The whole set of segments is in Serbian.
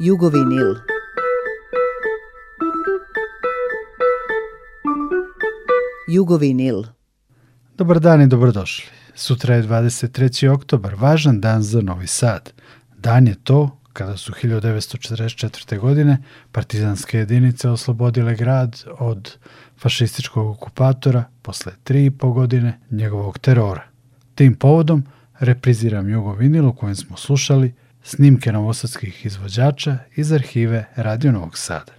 Jugovinil. Jugovinil. Dobar dan i dobrodošli. Sutra je 23. oktobar, važan dan za Novi Sad. Dan je to kada su 1944. godine partizanske jedinice oslobodile grad od fašističkog okupatora posle tri i po godine njegovog terora. Tim povodom repriziram Jugovinil u kojem smo slušali – snimke novosadskih izvođača iz arhive Radio Novog Sada.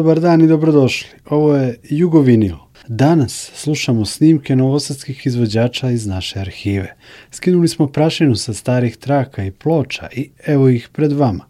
dobar dan i dobrodošli. Ovo je Jugovinio. Danas slušamo snimke novosadskih izvođača iz naše arhive. Skinuli smo prašinu sa starih traka i ploča i evo ih pred vama.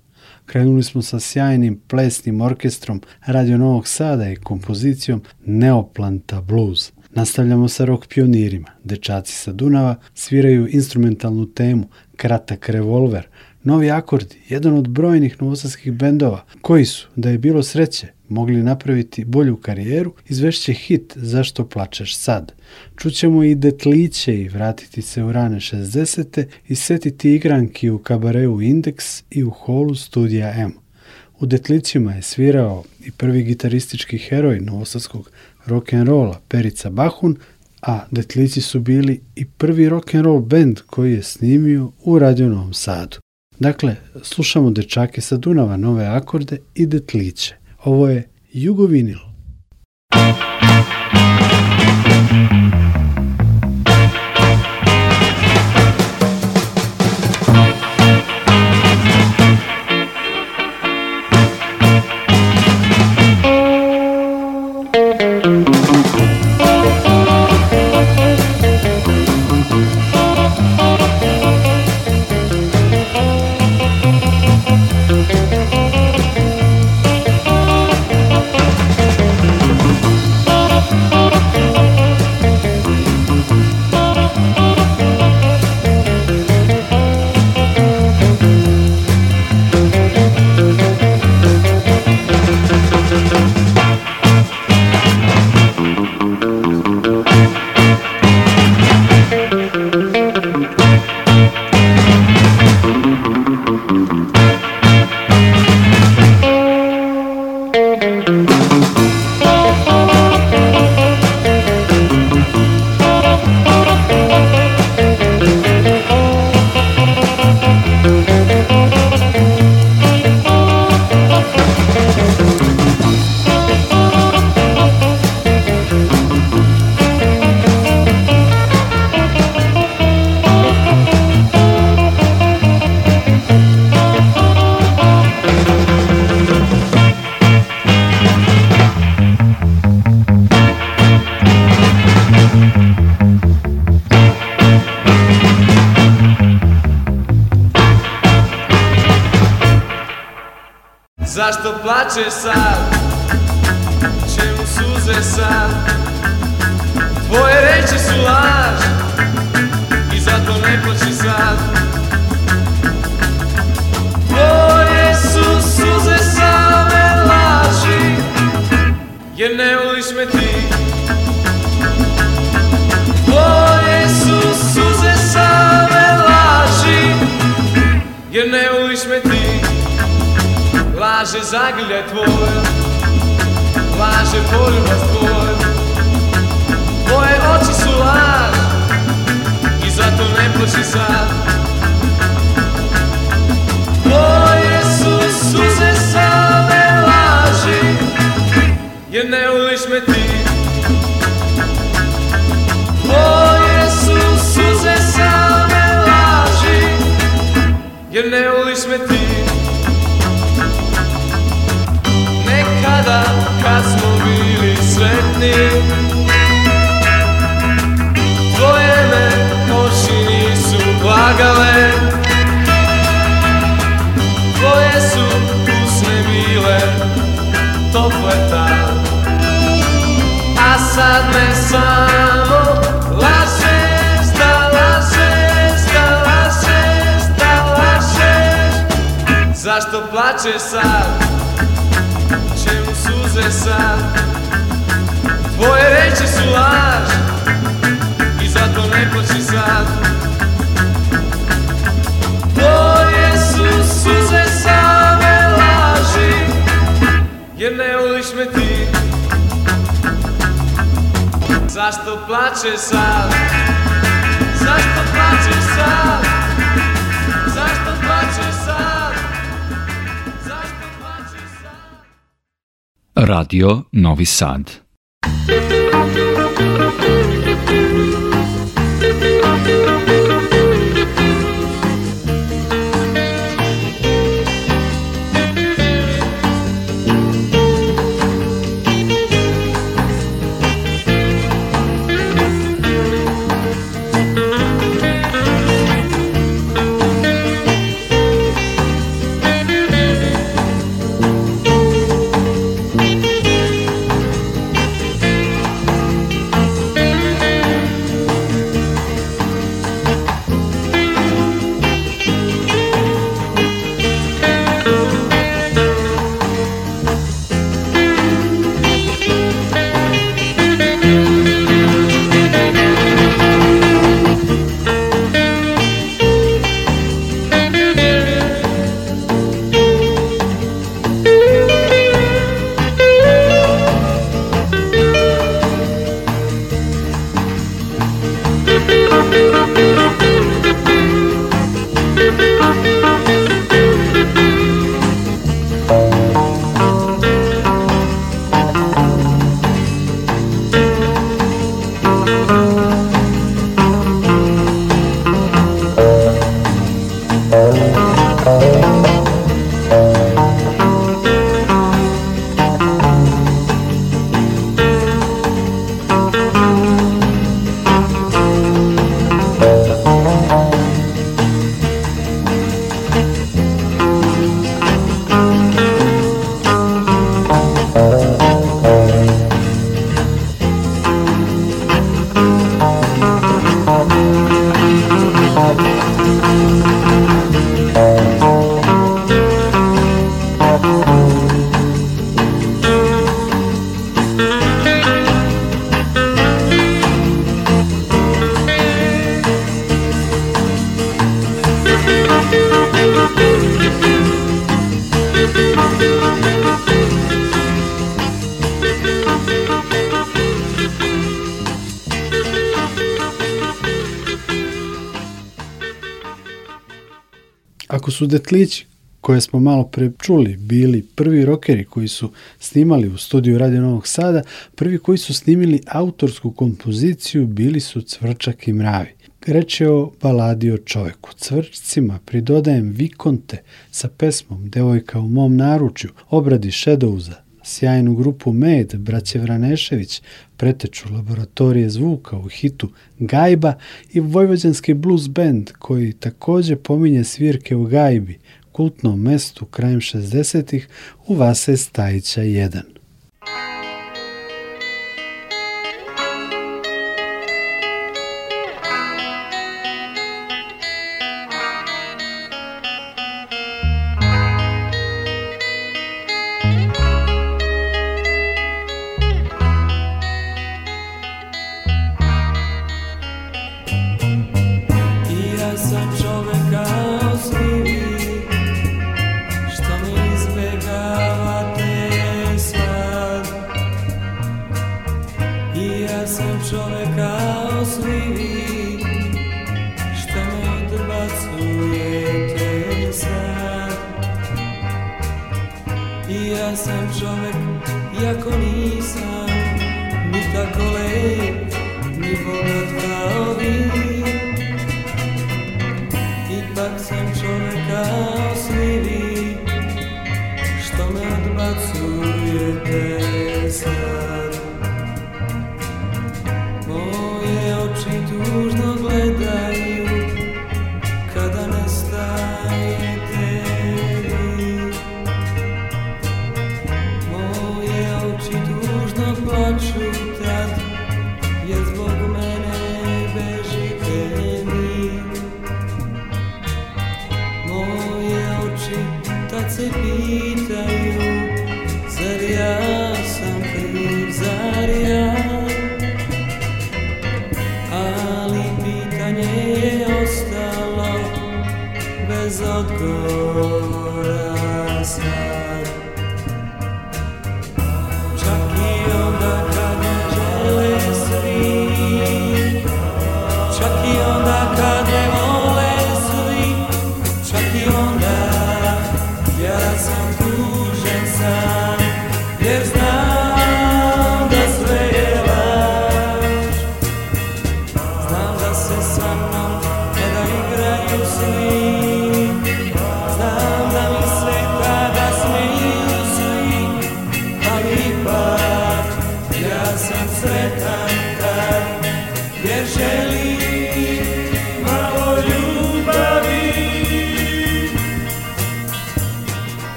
Krenuli smo sa sjajnim plesnim orkestrom Radio Novog Sada i kompozicijom Neoplanta Blues. Nastavljamo sa rock pionirima. Dečaci sa Dunava sviraju instrumentalnu temu Kratak revolver, Novi akordi, jedan od brojnih novosadskih bendova, koji su, da je bilo sreće, mogli napraviti bolju karijeru, izvešće hit Zašto plačeš sad. Čućemo i detliće i vratiti se u rane 60. i setiti igranki u kabareu Index i u holu studija M. U detlicima je svirao i prvi gitaristički heroj novosadskog rock'n'rolla Perica Bahun, a detlici su bili i prvi rock'n'roll band koji je snimio u Radionovom Sadu. Dakle, slušamo dečake sa Dunava nove akorde i detliće. Ovo je Jugovinil. plače sad Čemu suze sad Tvoje reči su laž I zato ne plači sad Tvoje su suze same laži Jer ne voliš me ti Zašto plače sad Zašto plače sad Radio Novi Sad. su detlići koje smo malo pre čuli bili prvi rokeri koji su snimali u studiju Radio Novog Sada, prvi koji su snimili autorsku kompoziciju bili su Cvrčak i Mravi. Reč je o baladi o čovjeku. Cvrčcima pridodajem Vikonte sa pesmom Devojka u mom naručju, obradi Šedouza, sjajnu grupu Med, braće Vranešević, preteču laboratorije zvuka u hitu Gajba i vojvođanski blues band koji također pominje svirke u Gajbi, kultnom mestu krajem 60-ih u Vase Stajića 1.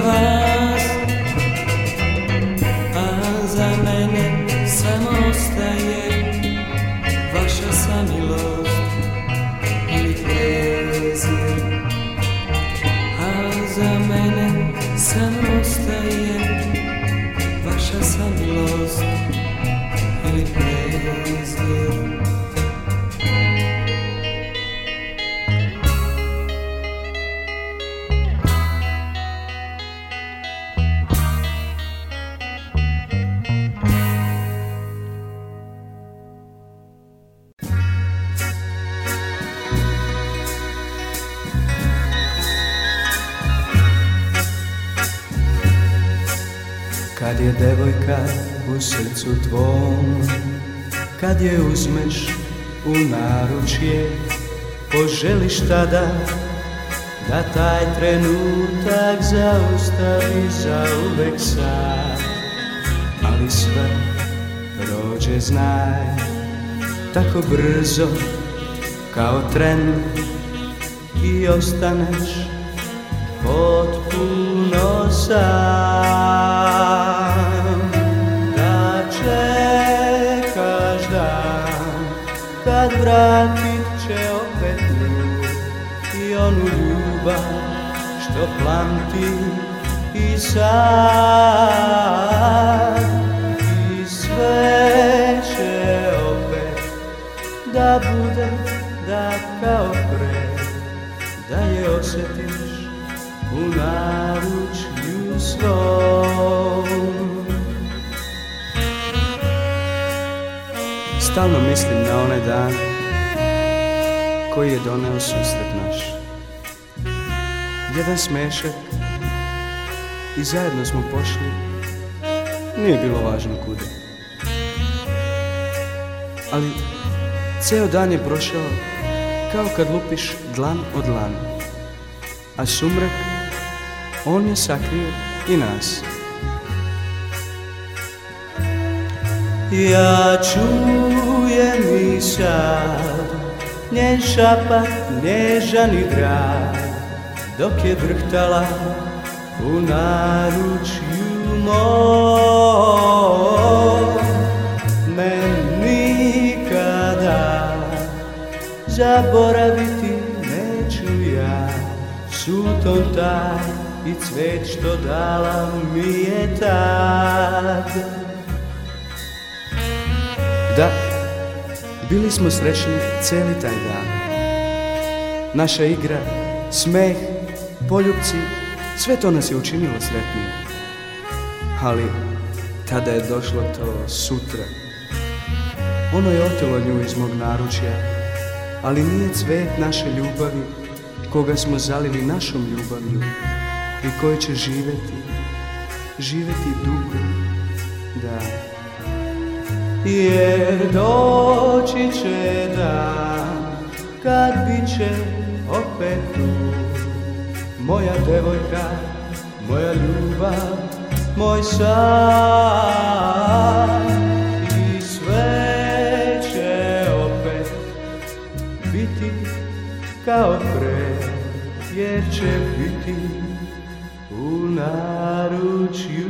give je uzmeš u naručje Poželiš tada da taj trenutak zaustavi za uvek sad Ali sve prođe znaj tako brzo kao tren I ostaneš potpuno sad vratit će opet nju i onu ljubav što planti i sad i sve će opet da bude da kao pre da je osjetiš u naručju svom Stalno mislim na onaj dan koji je doneo susret naš. Jedan smešak i zajedno smo pošli, nije bilo važno kuda. Ali ceo dan je prošao kao kad lupiš dlan od dlan, a sumrak on je sakrio i nas. Ja čujem i sad njen šapa nežan i drag Dok je drhtala u naručju moj Men nikada zaboraviti neću ja sutom taj i cvet što dala mi je tad Bili smo srećni cijeli taj dan. Naša igra, smeh, poljubci, sve to nas je učinilo sretnim. Ali tada je došlo to sutra. Ono je otelo nju iz mog naručja, ali nije cvet naše ljubavi koga smo zalili našom ljubavlju i koje će živjeti, živjeti dugo, da jer doći će dan kad bit će opet tu moja devojka, moja ljubav, moj san i sve će opet biti kao pre jer će biti u naručju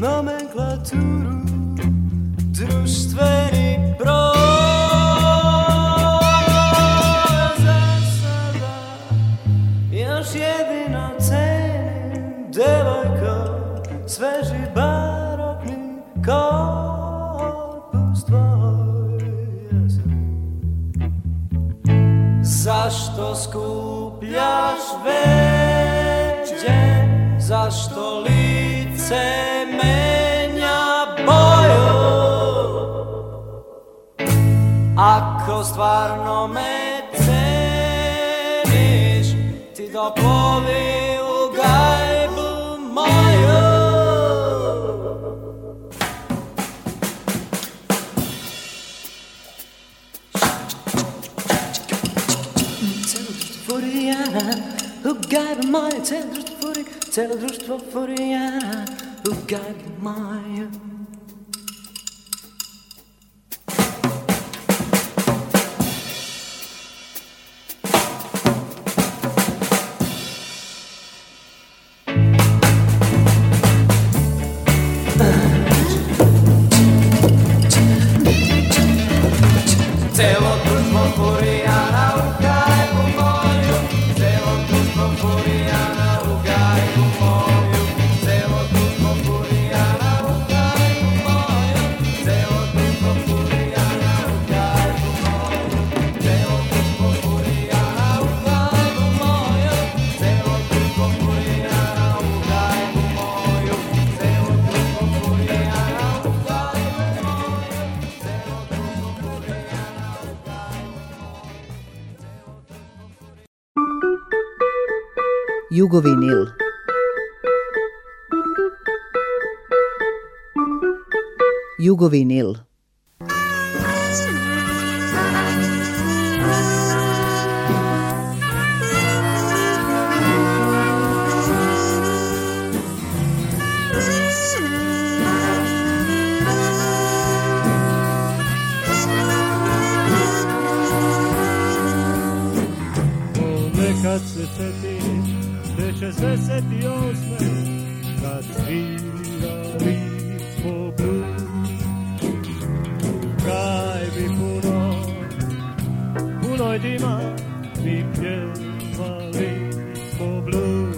nomenklaturu društveni broj za sada još jedino cenim devojko sveži barokni korpus tvoj zašto skupljaš veđe zašto lice ako stvarno me ceniš Ti dopovi u gajbu moju U gajbu moju, celo društvo furi, celo društvo furi, u gajbu moju jugovinil. Jugovinil. se deseseti kad svirali smo blues. Kraj bi puno, puno je dima, mi beautiful blue.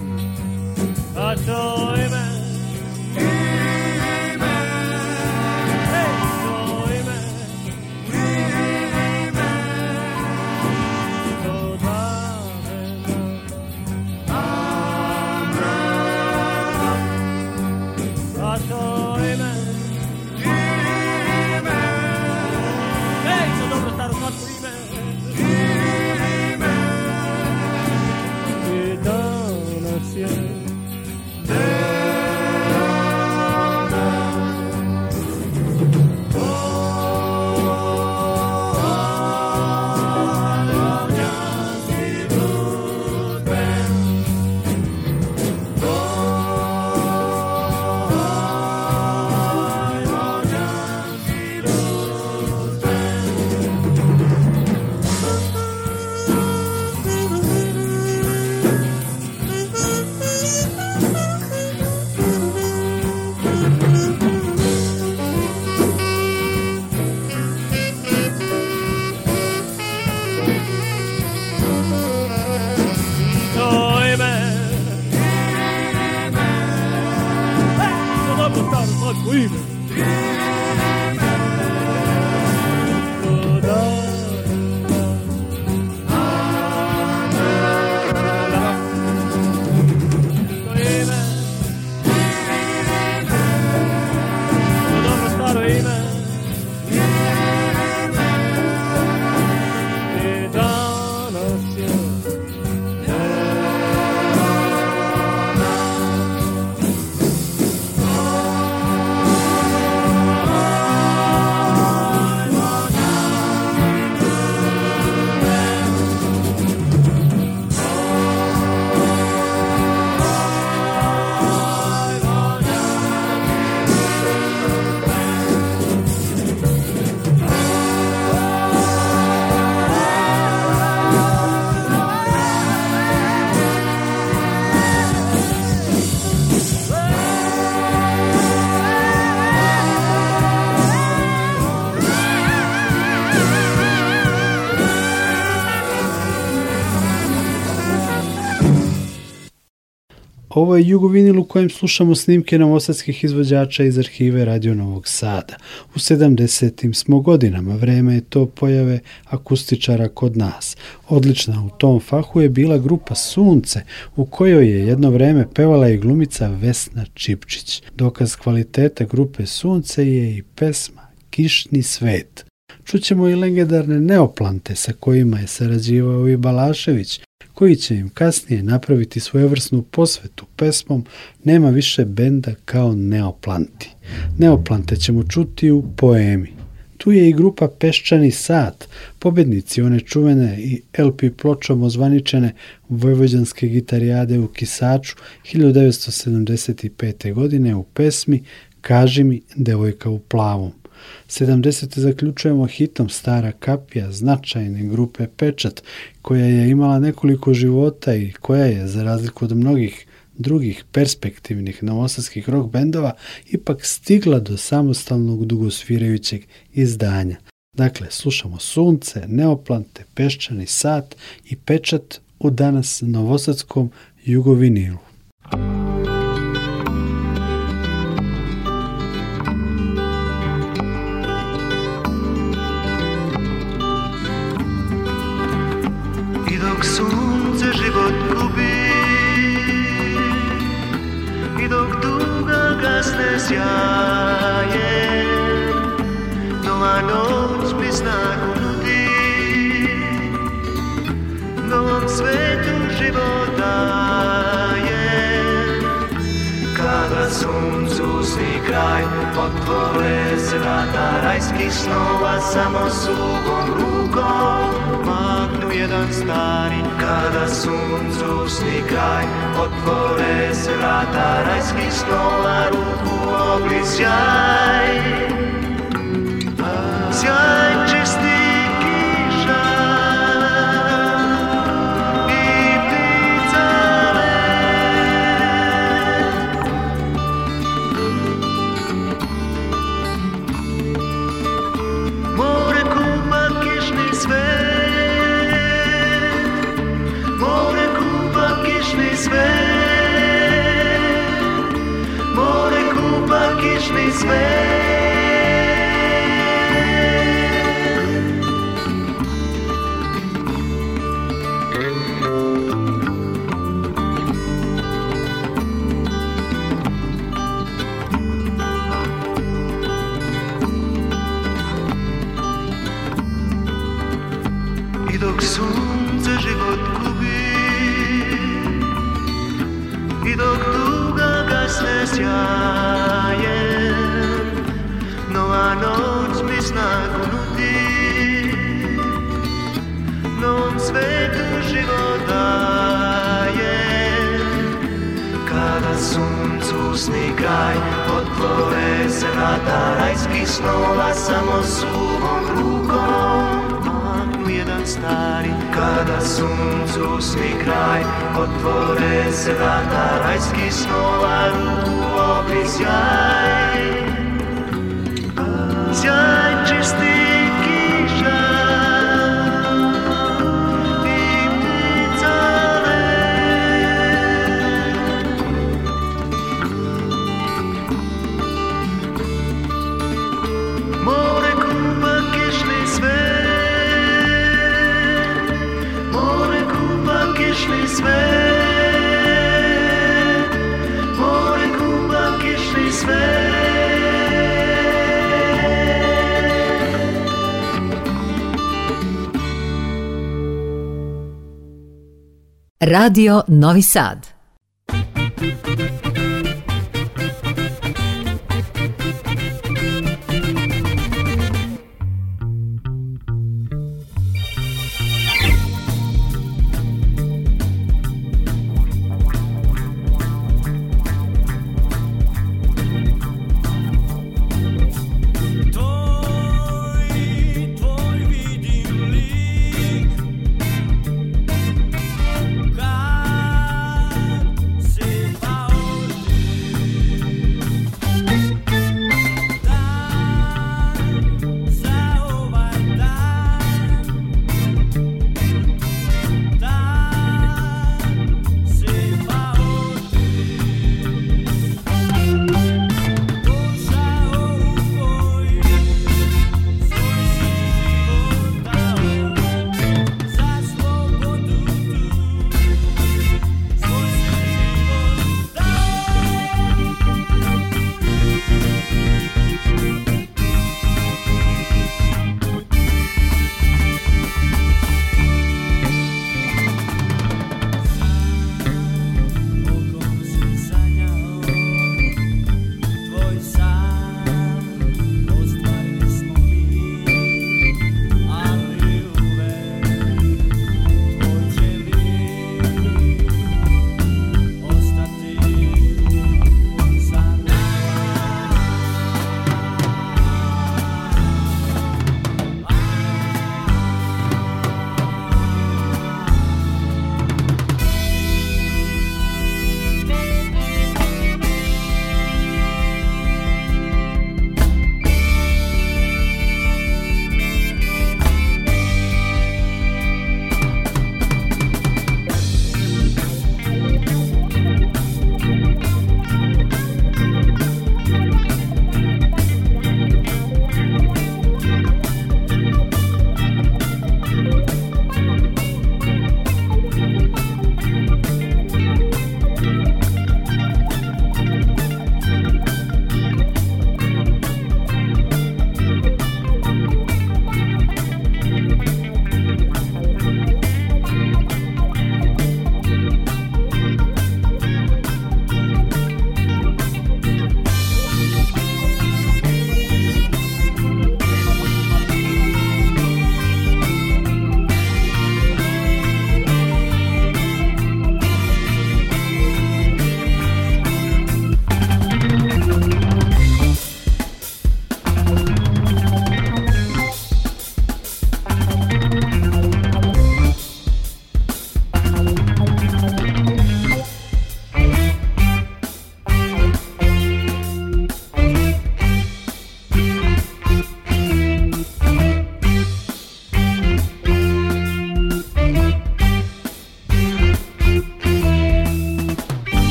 Ovo je Jugovinil u kojem slušamo snimke novosadskih izvođača iz arhive Radio Novog Sada. U 70. smo godinama, vreme je to pojave akustičara kod nas. Odlična u tom fahu je bila grupa Sunce, u kojoj je jedno vreme pevala i glumica Vesna Čipčić. Dokaz kvaliteta grupe Sunce je i pesma Kišni svet. Čućemo i legendarne neoplante sa kojima je sarađivao i Balašević, koji će im kasnije napraviti svojevrsnu posvetu pesmom Nema više benda kao Neoplanti. Neoplante ćemo čuti u poemi. Tu je i grupa Peščani sat, pobednici one čuvene i LP pločom ozvaničene vojvođanske gitarijade u Kisaču 1975. godine u pesmi Kaži mi devojka u plavom. 70. zaključujemo hitom Stara kapija, značajne grupe Pečat, koja je imala nekoliko života i koja je, za razliku od mnogih drugih perspektivnih novosadskih rock bendova, ipak stigla do samostalnog dugosvirajućeg izdanja. Dakle, slušamo Sunce, Neoplante, Peščani sat i Pečat u danas novosadskom jugovinilu. dok sunce život gubi I dok duga gasne sjaje Rajskih snova samo sugom rukom Maknu jedan stari Kada suncu sni kraj Otvore se vrata rajski snova ruku obli sjaj Sjaj despair. raj Od se vrata rajskih snova Samo suvom rukom jedan stari Kada suncu sni kraj Otvore se vrata rajskih snova Ruku opri sjaj Sjaj čistim Radio Novi Sad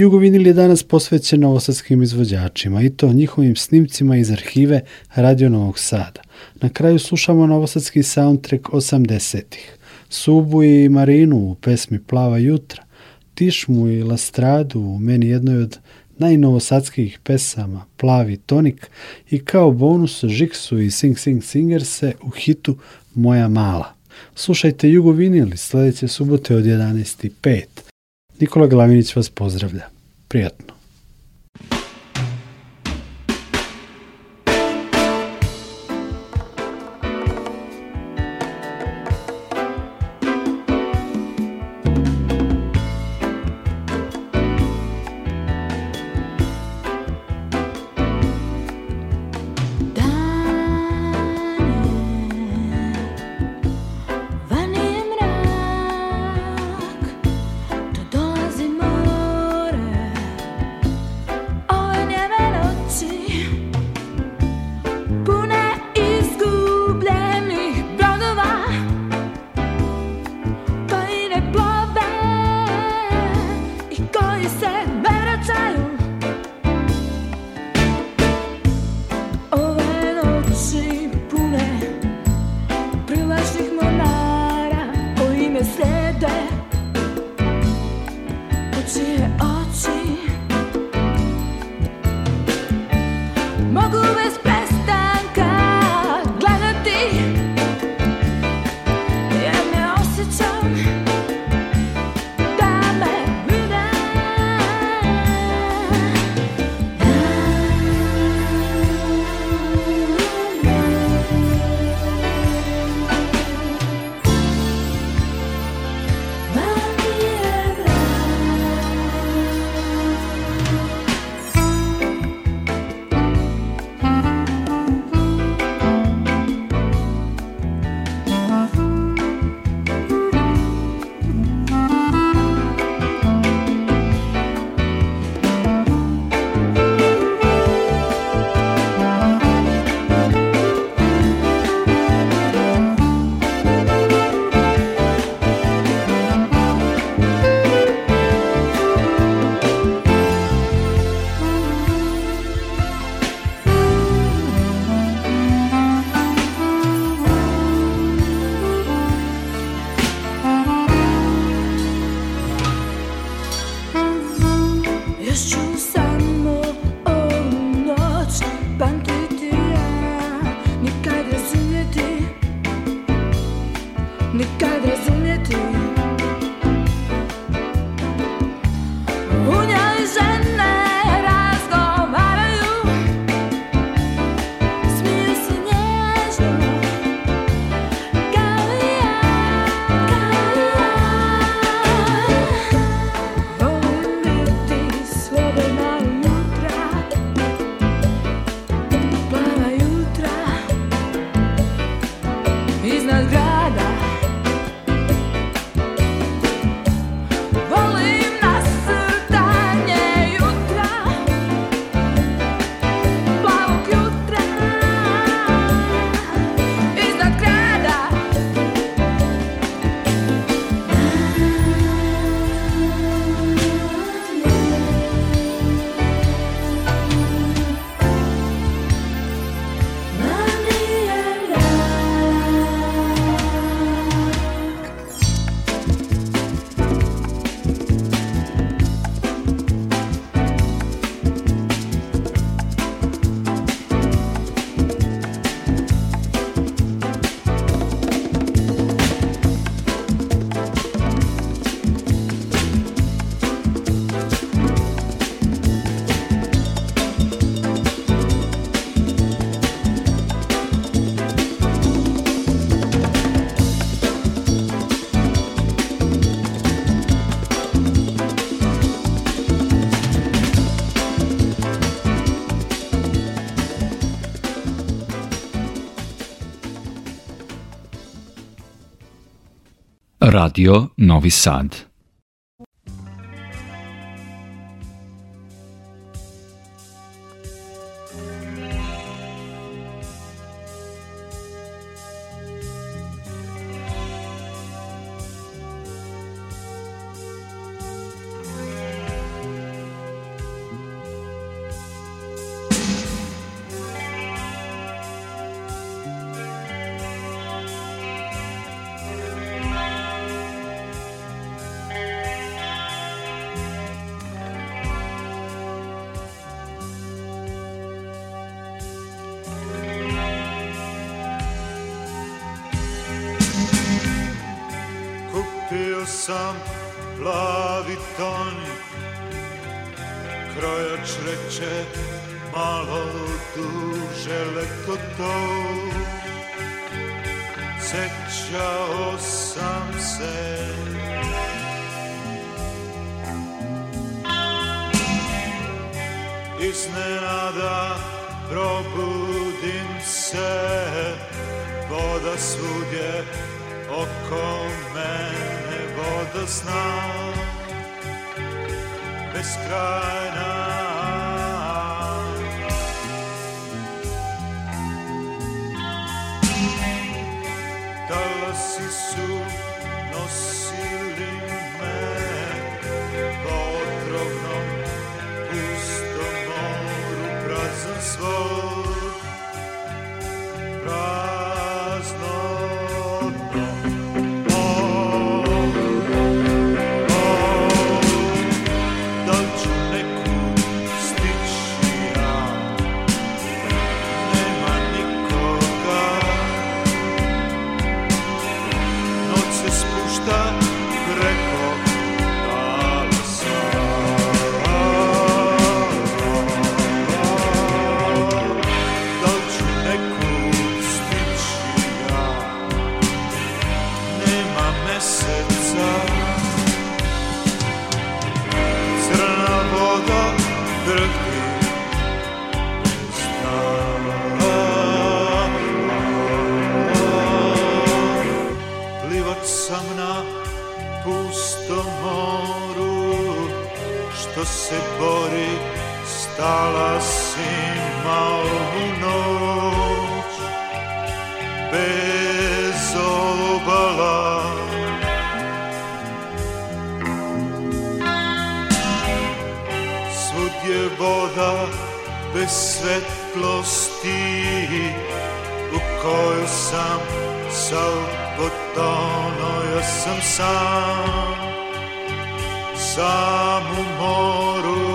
Jugovinil je danas posvećen novosadskim izvođačima i to njihovim snimcima iz arhive Radio Novog Sada. Na kraju slušamo novosadski soundtrack 80-ih. Subu i Marinu u pesmi Plava jutra, Tišmu i Lastradu u meni jednoj od najnovosadskih pesama Plavi tonik i kao bonus Žiksu i Sing Sing Singerse u hitu Moja mala. Slušajte jugovinil sledeće sljedeće subote od 11.5. Nikola Glavinić vas pozdravlja. Prijatno. Radio Novi Sad. Žele to Sjećao sam se Iznenada probudim se Voda svudje oko mene Voda zna Beskrajna pamcima ovu noć bez obala Svud je voda bez svetlosti u kojoj sam sav potono ja sam sam sam u moru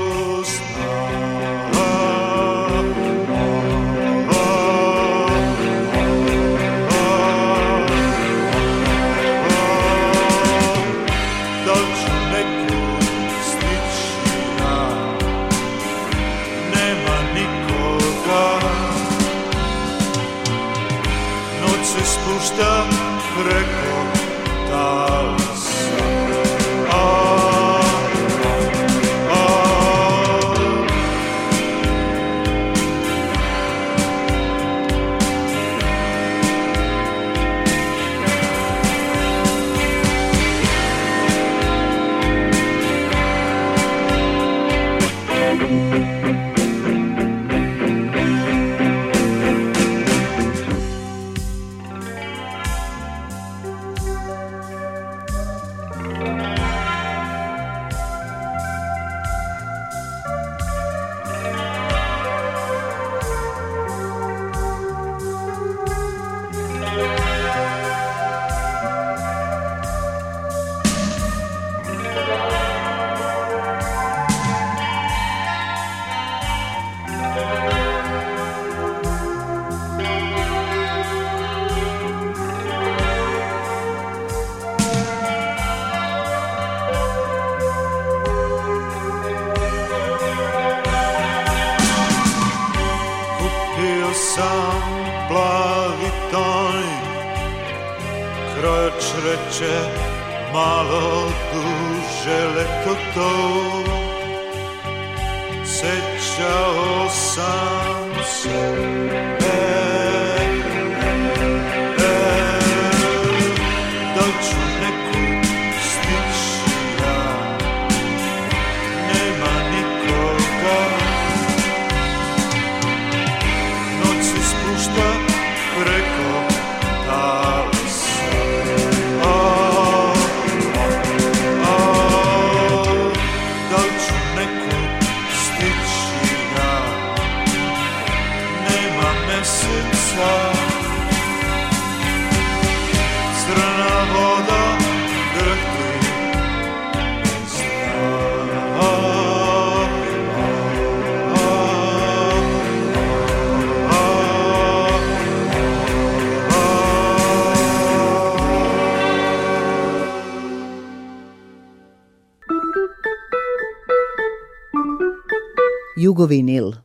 o vinil.